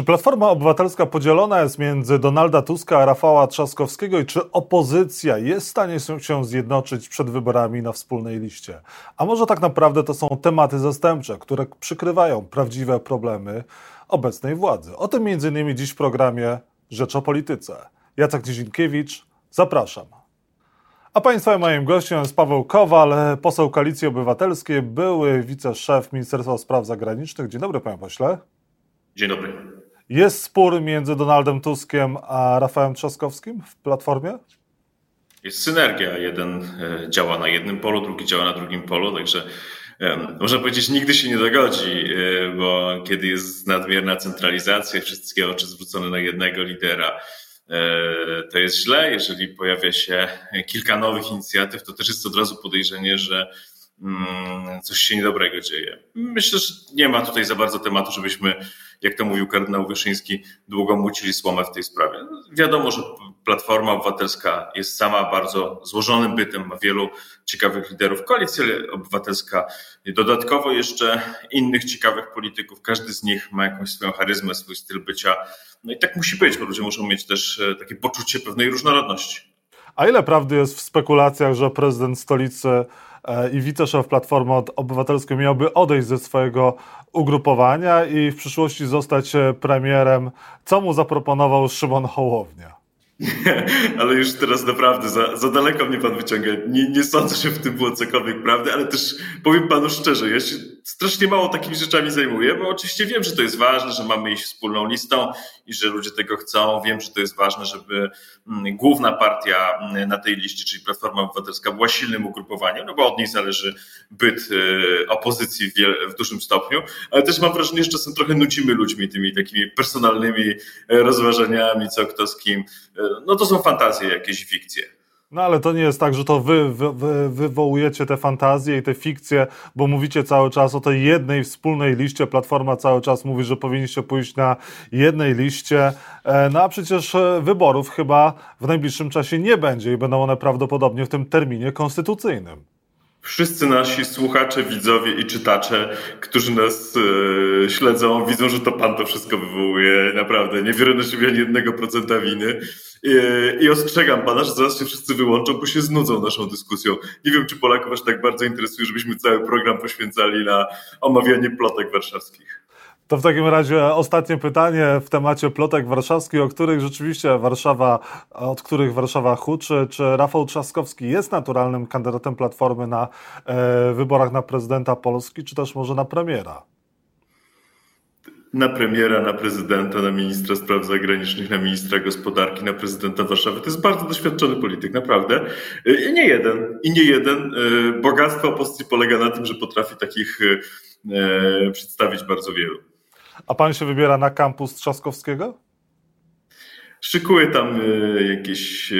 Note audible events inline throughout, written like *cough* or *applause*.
Czy Platforma Obywatelska podzielona jest między Donalda Tuska a Rafała Trzaskowskiego i czy opozycja jest w stanie się zjednoczyć przed wyborami na wspólnej liście? A może tak naprawdę to są tematy zastępcze, które przykrywają prawdziwe problemy obecnej władzy? O tym m.in. dziś w programie Rzecz o Polityce. Jacek Dzienkiewicz, zapraszam. A Państwa moim gościem jest Paweł Kowal, poseł Koalicji Obywatelskiej, były wiceszef Ministerstwa Spraw Zagranicznych. Dzień dobry, panie pośle. Dzień dobry. Jest spór między Donaldem Tuskiem a Rafałem Trzaskowskim w Platformie? Jest synergia. Jeden e, działa na jednym polu, drugi działa na drugim polu, także można powiedzieć, nigdy się nie dogodzi, e, bo kiedy jest nadmierna centralizacja, wszystkie oczy zwrócone na jednego lidera, e, to jest źle. Jeżeli pojawia się kilka nowych inicjatyw, to też jest od razu podejrzenie, że mm, coś się niedobrego dzieje. Myślę, że nie ma tutaj za bardzo tematu, żebyśmy jak to mówił kardynał Wyszyński, długo mucili słomę w tej sprawie. Wiadomo, że Platforma Obywatelska jest sama bardzo złożonym bytem, ma wielu ciekawych liderów. Koalicja Obywatelska dodatkowo jeszcze innych ciekawych polityków. Każdy z nich ma jakąś swoją charyzmę, swój styl bycia. No i tak musi być, bo ludzie muszą mieć też e, takie poczucie pewnej różnorodności. A ile prawdy jest w spekulacjach, że prezydent stolicy i wiceszef Platformy Obywatelskiej miałby odejść ze swojego ugrupowania i w przyszłości zostać e, premierem, co mu zaproponował Szymon Hołownia? *laughs* ale już teraz naprawdę za, za daleko mnie pan wyciąga. Nie, nie sądzę, że w tym było cokolwiek prawdy, ale też powiem panu szczerze, ja się strasznie mało takimi rzeczami zajmuję, bo oczywiście wiem, że to jest ważne, że mamy iść wspólną listą i że ludzie tego chcą. Wiem, że to jest ważne, żeby mm, główna partia mm, na tej liście, czyli Platforma Obywatelska, była silnym ugrupowaniem, no bo od niej zależy byt y, opozycji w, dużym stopniu, ale też mam wrażenie, że czasem trochę nucimy ludźmi tymi takimi personalnymi e, rozważaniami, co kto z kim. E, no to są fantazje, jakieś fikcje. No ale to nie jest tak, że to wy, wy, wy, wywołujecie te fantazje i te fikcje, bo mówicie cały czas o tej jednej wspólnej liście. Platforma cały czas mówi, że powinniście pójść na jednej liście. E, no a przecież e, wyborów chyba w najbliższym czasie nie będzie i będą one prawdopodobnie w tym terminie konstytucyjnym. Wszyscy nasi słuchacze, widzowie i czytacze, którzy nas e, śledzą, widzą, że to pan to wszystko wywołuje. Naprawdę, nie biorę na siebie ani jednego procenta winy. I, I ostrzegam pana, że zaraz się wszyscy wyłączą, bo się znudzą naszą dyskusją. Nie wiem, czy Polaków aż tak bardzo interesuje, żebyśmy cały program poświęcali na omawianie plotek warszawskich. To w takim razie ostatnie pytanie w temacie plotek warszawskich, o których rzeczywiście Warszawa, od których Warszawa huczy. Czy Rafał Trzaskowski jest naturalnym kandydatem Platformy na e, wyborach na prezydenta Polski, czy też może na premiera? na premiera, na prezydenta, na ministra spraw zagranicznych, na ministra gospodarki, na prezydenta Warszawy. To jest bardzo doświadczony polityk, naprawdę. I nie jeden. I nie jeden. E, bogactwo opozycji polega na tym, że potrafi takich e, przedstawić bardzo wielu. A pan się wybiera na kampus Trzaskowskiego? Szykuję tam e, jakieś, e,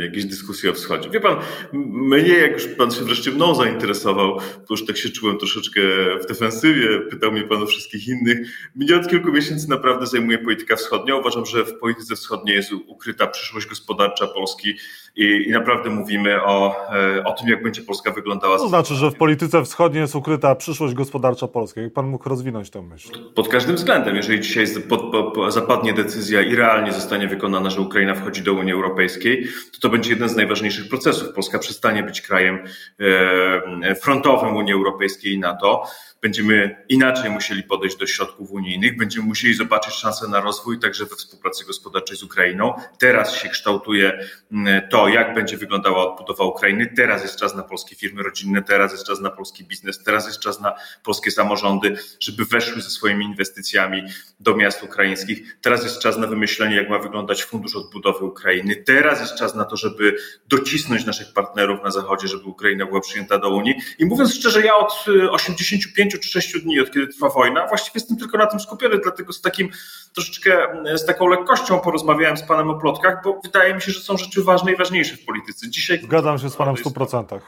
jakieś dyskusje o wschodzie. Wie pan, mnie, jak już pan się wreszcie mną zainteresował, to już tak się czułem troszeczkę w defensywie, pytał mnie pan o wszystkich innych. Mnie od kilku miesięcy naprawdę zajmuje polityka wschodnia. Uważam, że w polityce wschodniej jest ukryta przyszłość gospodarcza Polski i, i naprawdę mówimy o, e, o tym, jak będzie Polska wyglądała. To znaczy, że w polityce wschodniej jest ukryta przyszłość gospodarcza Polski. Jak pan mógł rozwinąć tę myśl? Pod każdym względem. Jeżeli dzisiaj pod, pod, zapadnie decyzja i realnie zostanie wykonana, że Ukraina wchodzi do Unii Europejskiej, to to będzie jeden z najważniejszych procesów. Polska przestanie być krajem e, frontowym Unii Europejskiej i NATO będziemy inaczej musieli podejść do środków unijnych, będziemy musieli zobaczyć szansę na rozwój także we współpracy gospodarczej z Ukrainą. Teraz się kształtuje mm, to, jak będzie wyglądała odbudowa Ukrainy. Teraz jest czas na polskie firmy rodzinne, teraz jest czas na polski biznes, teraz jest czas na polskie samorządy, żeby weszły ze swoimi inwestycjami do miast ukraińskich. Teraz jest czas na wymyślenie, jak ma wyglądać fundusz odbudowy Ukrainy. Teraz jest czas na to, żeby docisnąć naszych partnerów na Zachodzie, żeby Ukraina była przyjęta do Unii. I mówiąc szczerze, ja od 85 pięciu czy sześciu dni, od kiedy trwa wojna, właściwie jestem tylko na tym skupiony, dlatego z takim troszeczkę, z taką lekkością porozmawiałem z panem o plotkach, bo wydaje mi się, że są rzeczy ważne i ważniejsze w polityce. Dzisiaj Zgadzam się z panem w 100%.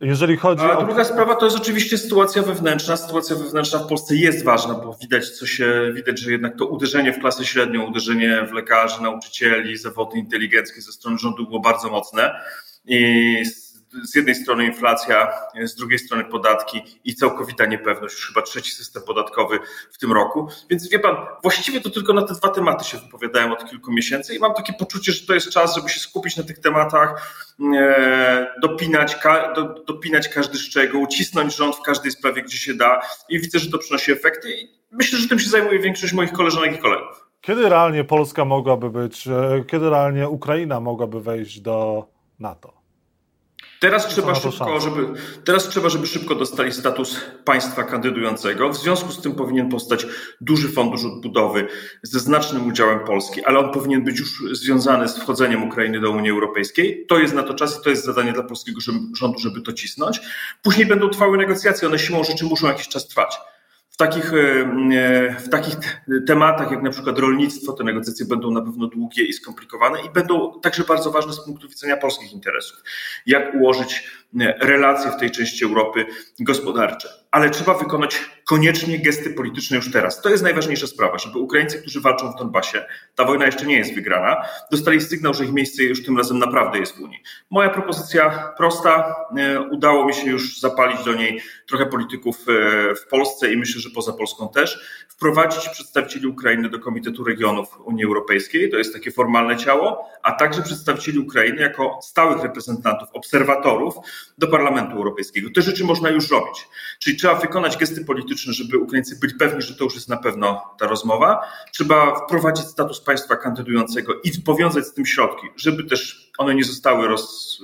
Jeżeli chodzi A o... druga sprawa to jest oczywiście sytuacja wewnętrzna. Sytuacja wewnętrzna w Polsce jest ważna, bo widać, co się widać, że jednak to uderzenie w klasę średnią, uderzenie w lekarzy, nauczycieli, zawody inteligenckie ze strony rządu było bardzo mocne. I z jednej strony inflacja, z drugiej strony podatki i całkowita niepewność, już chyba trzeci system podatkowy w tym roku. Więc wie pan, właściwie to tylko na te dwa tematy się wypowiadałem od kilku miesięcy i mam takie poczucie, że to jest czas, żeby się skupić na tych tematach, e, dopinać, dopinać każdy szczegół, cisnąć rząd w każdej sprawie, gdzie się da i widzę, że to przynosi efekty i myślę, że tym się zajmuje większość moich koleżanek i kolegów. Kiedy realnie Polska mogłaby być, e, kiedy realnie Ukraina mogłaby wejść do NATO? Teraz trzeba szybko, żeby, teraz trzeba, żeby szybko dostali status państwa kandydującego. W związku z tym powinien powstać duży fundusz odbudowy ze znacznym udziałem Polski, ale on powinien być już związany z wchodzeniem Ukrainy do Unii Europejskiej. To jest na to czas i to jest zadanie dla polskiego rządu, żeby to cisnąć. Później będą trwały negocjacje, one siłą rzeczy muszą jakiś czas trwać takich, e, e, w takich tematach, jak na przykład rolnictwo, te negocjacje będą na pewno długie i skomplikowane i będą także bardzo ważne z punktu widzenia polskich interesów. Jak ułożyć relacje w tej części Europy gospodarcze. Ale trzeba wykonać koniecznie gesty polityczne już teraz. To jest najważniejsza sprawa, żeby Ukraińcy, którzy walczą w Donbasie, ta wojna jeszcze nie jest wygrana, dostali sygnał, że ich miejsce już tym razem naprawdę jest w Unii. Moja propozycja prosta, udało mi się już zapalić do niej trochę polityków w Polsce i myślę, że poza Polską też, wprowadzić przedstawicieli Ukrainy do Komitetu Regionów Unii Europejskiej, to jest takie formalne ciało, a także przedstawicieli Ukrainy jako stałych reprezentantów, obserwatorów do Parlamentu Europejskiego. Te rzeczy można już robić. Czyli trzeba wykonać gesty polityczne, żeby Ukraińcy byli pewni, że to już jest na pewno ta rozmowa. Trzeba wprowadzić status państwa kandydującego i powiązać z tym środki, żeby też one nie zostały roz,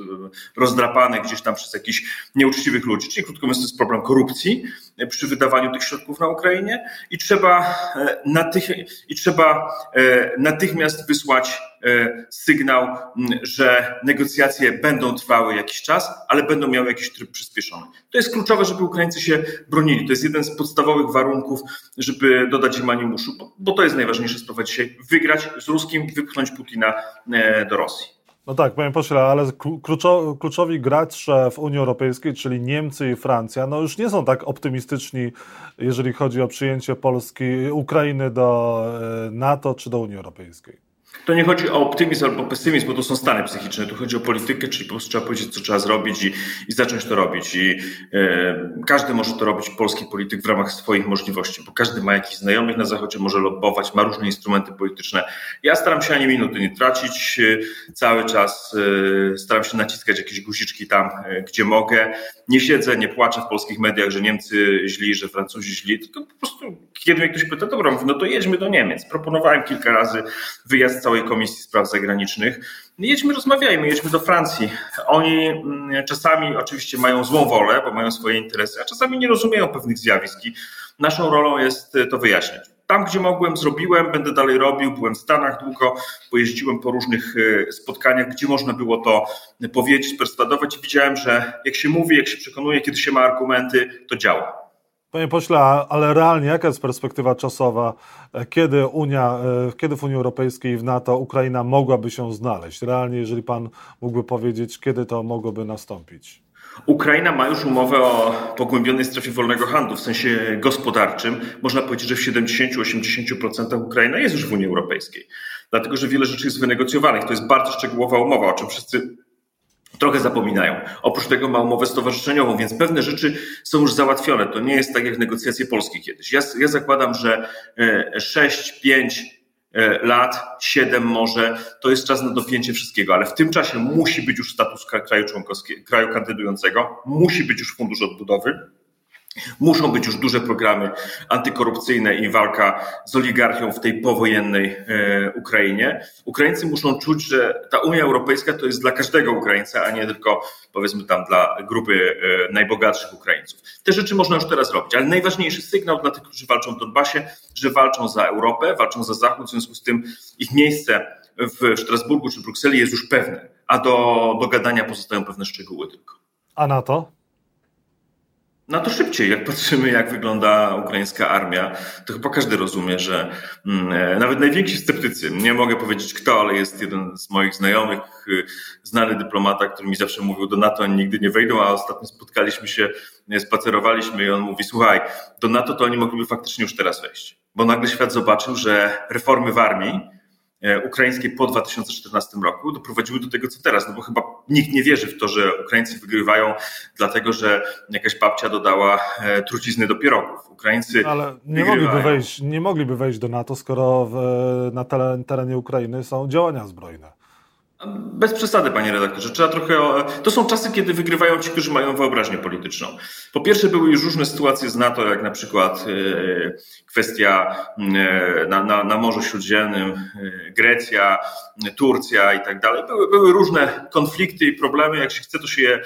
rozdrapane gdzieś tam przez jakichś nieuczciwych ludzi. Czyli krótko mówiąc, to jest problem korupcji przy wydawaniu tych środków na Ukrainie i trzeba, e, natych, i trzeba e, natychmiast wysłać e, sygnał, że negocjacje będą trwały jakiś czas, ale będą miały jakiś tryb przyspieszony. To jest kluczowe, żeby Ukraińcy się bronili. To jest jeden z podstawowych warunków, żeby dodać im animuszu, bo to jest najważniejsza sprawa dzisiaj. Wygrać z Ruskim, wypchnąć Putina do Rosji. No tak, panie pośle, ale kluczowi gracze w Unii Europejskiej, czyli Niemcy i Francja, no już nie są tak optymistyczni, jeżeli chodzi o przyjęcie Polski, Ukrainy do e, NATO czy do Unii Europejskiej. To nie chodzi o optymizm albo pesymizm, bo to są stany psychiczne. Tu chodzi o politykę, czyli po prostu trzeba powiedzieć, co trzeba zrobić i, i zacząć to robić. I e, każdy może to robić, polski polityk, w ramach swoich możliwości, bo każdy ma jakichś znajomych na Zachodzie, może lobbować, ma różne instrumenty polityczne. Ja staram się ani minuty nie tracić. E, cały czas e, staram się naciskać jakieś guziczki tam, e, gdzie mogę. Nie siedzę, nie płaczę w polskich mediach, że Niemcy źli, że Francuzi źli, tylko po prostu kiedy mnie ktoś pyta, dobra, mówię, no to jedźmy do Niemiec. Proponowałem kilka razy wyjazd całej Komisji Spraw Zagranicznych. Jedźmy, rozmawiajmy, jedźmy do Francji. Oni mm, czasami oczywiście mają złą wolę, bo mają swoje interesy, a czasami nie rozumieją pewnych zjawisk i naszą rolą jest to wyjaśniać. Tam, gdzie mogłem, zrobiłem, będę dalej robił. Byłem w Stanach długo, pojeździłem po różnych e, spotkaniach, gdzie można było to powiedzieć, perswadować i widziałem, że jak się mówi, jak się przekonuje, kiedy się ma argumenty, to działa. Panie pośle, ale realnie jaka jest perspektywa czasowa, e, kiedy Unia, e, kiedy w Unii Europejskiej i w NATO Ukraina mogłaby się znaleźć? Realnie, jeżeli pan mógłby powiedzieć, kiedy to mogłoby nastąpić? Ukraina ma już umowę o pogłębionej strefie wolnego handlu w sensie gospodarczym. Można powiedzieć, że w 70-80% Ukraina jest już w Unii Europejskiej. Dlatego, że wiele rzeczy jest wynegocjowanych. To jest bardzo szczegółowa umowa, o czym wszyscy trochę zapominają. Oprócz tego ma umowę stowarzyszeniową, więc pewne rzeczy są już załatwione. To nie jest tak jak negocjacje polskie kiedyś. Ja, ja zakładam, że 6, e, 5 e, lat, 7 może, to jest czas na dopięcie wszystkiego, ale w tym czasie musi być już status kraju członkowskiego, kraju kandydującego, musi być już fundusz odbudowy, Muszą być już duże programy antykorupcyjne i walka z oligarchią w tej powojennej e, Ukrainie. Ukraińcy muszą czuć, że ta Unia Europejska to jest dla każdego Ukraińca, a nie tylko powiedzmy tam dla grupy e, najbogatszych Ukraińców. Te rzeczy można już teraz robić, ale najważniejszy sygnał dla tych, którzy walczą w Donbasie, że walczą za Europę, walczą za Zachód, w związku z tym ich miejsce w Strasburgu czy Brukseli jest już pewne, a do, do gadania pozostają pewne szczegóły tylko. A NATO? No to szybciej, jak patrzymy, jak wygląda ukraińska armia, to chyba każdy rozumie, że mm, e, nawet najwięksi sceptycy, nie mogę powiedzieć kto, ale jest jeden z moich znajomych, y, znany dyplomata, który mi zawsze mówił, do NATO oni nigdy nie wejdą, a ostatnio spotkaliśmy się, e, spacerowaliśmy i on mówi, słuchaj, do NATO to oni mogliby faktycznie już teraz wejść. Bo nagle świat zobaczył, że reformy w armii E, ukraińskie po 2014 roku doprowadziły do tego, co teraz, no bo chyba nikt nie wierzy w to, że Ukraińcy wygrywają dlatego, że jakaś babcia dodała e, trucizny do pierogów. Ukraińcy no, Ale nie mogliby, wejść, nie mogliby wejść do NATO, skoro w, na terenie Ukrainy są działania zbrojne. Bez przesady, panie redaktorze. Trzeba trochę. To są czasy, kiedy wygrywają ci, którzy mają wyobraźnię polityczną. Po pierwsze, były już różne sytuacje z NATO, jak na przykład e, kwestia e, na, na, na Morzu Śródziemnym, e, Grecja, Turcja i tak dalej. Były, były różne konflikty i problemy. Jak się chce, to się je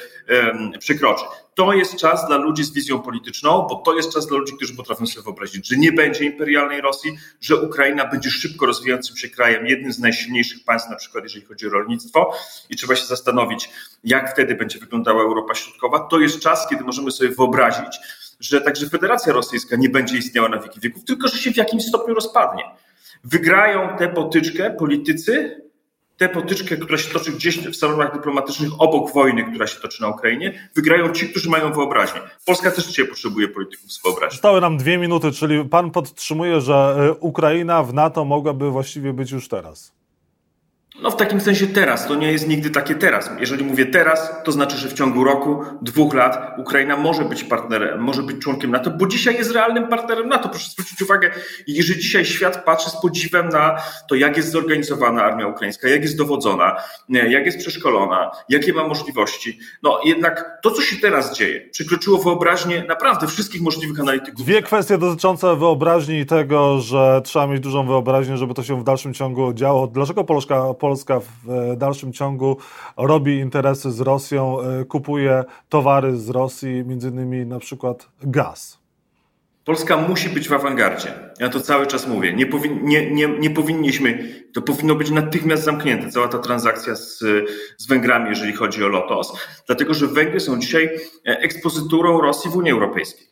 przekroczy to jest czas dla ludzi z wizją polityczną, bo to jest czas dla ludzi, którzy potrafią sobie wyobrazić, że nie będzie imperialnej Rosji, że Ukraina będzie szybko rozwijającym się krajem, jednym z najsilniejszych państw, na przykład jeżeli chodzi o rolnictwo, i trzeba się zastanowić, jak wtedy będzie wyglądała Europa Środkowa. To jest czas, kiedy możemy sobie wyobrazić, że także Federacja Rosyjska nie będzie istniała na wieki wieków, tylko że się w jakimś stopniu rozpadnie. Wygrają tę potyczkę politycy, tę potyczkę, która się toczy gdzieś w salonach dyplomatycznych obok wojny, która się toczy na Ukrainie, wygrają ci, którzy mają wyobraźnię. Polska też dzisiaj potrzebuje polityków z wyobraźnią. Zostały nam dwie minuty, czyli pan podtrzymuje, że y, Ukraina w NATO mogłaby właściwie być już teraz. No w takim sensie teraz, to nie jest nigdy takie teraz. Jeżeli mówię teraz, to znaczy, że w ciągu roku, dwóch lat Ukraina może być partnerem, może być członkiem NATO, bo dzisiaj jest realnym partnerem NATO. Proszę zwrócić uwagę, jeżeli dzisiaj świat patrzy z podziwem na to, jak jest zorganizowana armia ukraińska, jak jest dowodzona, jak jest przeszkolona, jakie ma możliwości, no jednak to, co się teraz dzieje, przekroczyło wyobraźnię naprawdę wszystkich możliwych analityków. Dwie kwestie dotyczące wyobraźni i tego, że trzeba mieć dużą wyobraźnię, żeby to się w dalszym ciągu działo. Dlaczego Polska Polska w e, dalszym ciągu robi interesy z Rosją, e, kupuje towary z Rosji, między innymi na przykład gaz. Polska musi być w awangardzie. Ja to cały czas mówię. Nie, powin, nie, nie, nie powinniśmy, to powinno być natychmiast zamknięte, cała ta transakcja z, z Węgrami, jeżeli chodzi o Lotos, dlatego że Węgry są dzisiaj e, ekspozyturą Rosji w Unii Europejskiej.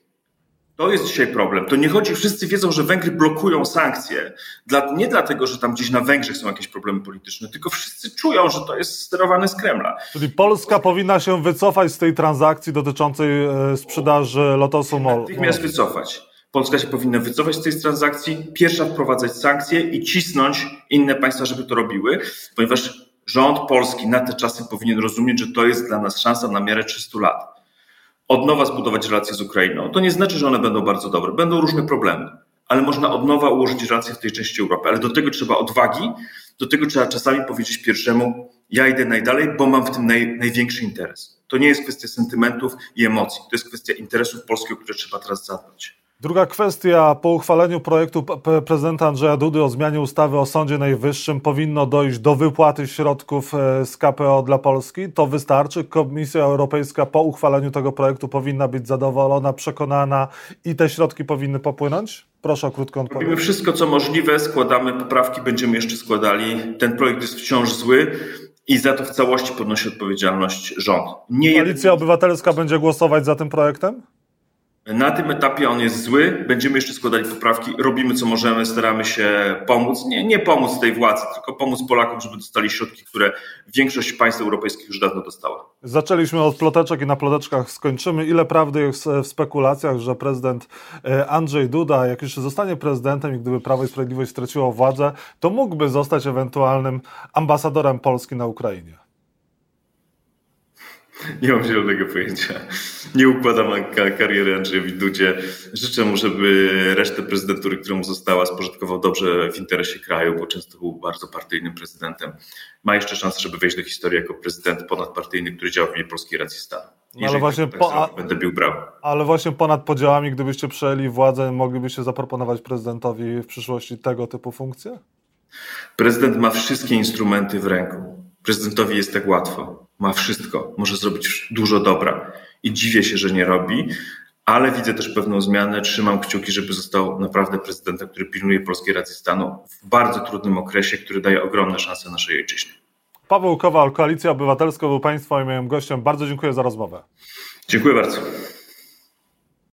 To jest dzisiaj problem. To nie chodzi, wszyscy wiedzą, że Węgry blokują sankcje. Dla, nie dlatego, że tam gdzieś na Węgrzech są jakieś problemy polityczne, tylko wszyscy czują, że to jest sterowane z Kremla. Czyli Polska powinna się wycofać z tej transakcji dotyczącej e, sprzedaży Lotosu Mol. Natychmiast wycofać. Polska się powinna wycofać z tej transakcji, pierwsza wprowadzać sankcje i cisnąć inne państwa, żeby to robiły, ponieważ rząd polski na te czasy powinien rozumieć, że to jest dla nas szansa na miarę 300 lat od nowa zbudować relacje z Ukrainą. To nie znaczy, że one będą bardzo dobre. Będą różne problemy, ale można od nowa ułożyć relacje w tej części Europy. Ale do tego trzeba odwagi, do tego trzeba czasami powiedzieć pierwszemu, ja idę najdalej, bo mam w tym naj, największy interes. To nie jest kwestia sentymentów i emocji, to jest kwestia interesów Polski, o które trzeba teraz zadbać. Druga kwestia. Po uchwaleniu projektu prezydenta Andrzeja Dudy o zmianie ustawy o Sądzie Najwyższym powinno dojść do wypłaty środków e, z KPO dla Polski. To wystarczy. Komisja Europejska po uchwaleniu tego projektu powinna być zadowolona, przekonana i te środki powinny popłynąć? Proszę o krótką odpowiedź. Robimy wszystko, co możliwe, składamy poprawki, będziemy jeszcze składali. Ten projekt jest wciąż zły i za to w całości podnosi odpowiedzialność rząd. Nie Koalicja Obywatelska będzie głosować za tym projektem? Na tym etapie on jest zły, będziemy jeszcze składali poprawki, robimy co możemy, staramy się pomóc, nie, nie pomóc tej władzy, tylko pomóc Polakom, żeby dostali środki, które większość państw europejskich już dawno dostała. Zaczęliśmy od ploteczek i na ploteczkach skończymy. Ile prawdy jest w spekulacjach, że prezydent e, Andrzej Duda, jak już zostanie prezydentem i gdyby Prawo i Sprawiedliwość straciło władzę, to mógłby zostać ewentualnym ambasadorem Polski na Ukrainie? Nie mam zielonego pojęcia. Nie układam kariery Andrzejowi Dudzie. Życzę mu, żeby resztę prezydentury, którą mu została, spożytkował dobrze w interesie kraju, bo często był bardzo partyjnym prezydentem. Ma jeszcze szansę, żeby wejść do historii jako prezydent ponadpartyjny, który działa w imię polskiej racji stanu. No ale właśnie tak, po, będę bił brawo. Ale właśnie ponad podziałami, gdybyście przejęli władzę, moglibyście zaproponować prezydentowi w przyszłości tego typu funkcje? Prezydent ma wszystkie instrumenty w ręku. Prezydentowi jest tak łatwo ma wszystko, może zrobić dużo dobra i dziwię się, że nie robi, ale widzę też pewną zmianę. Trzymam kciuki, żeby został naprawdę prezydentem, który pilnuje polskiej racji stanu w bardzo trudnym okresie, który daje ogromne szanse naszej ojczyźnie. Paweł Kowal, Koalicja Obywatelska był Państwa i moim gościem. Bardzo dziękuję za rozmowę. Dziękuję bardzo.